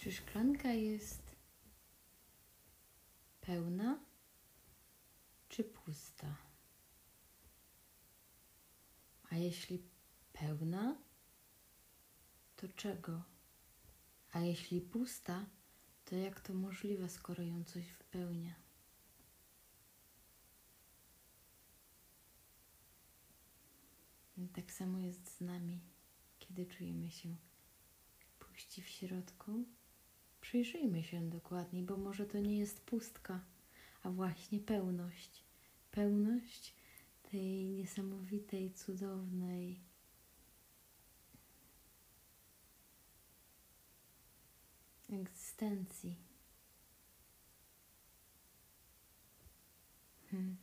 Czy szklanka jest pełna czy pusta? A jeśli pełna, to czego? A jeśli pusta, to jak to możliwe, skoro ją coś wypełnia? Tak samo jest z nami, kiedy czujemy się puści w środku. Przyjrzyjmy się dokładniej, bo może to nie jest pustka, a właśnie pełność. Pełność tej niesamowitej, cudownej, egzystencji. Hmm.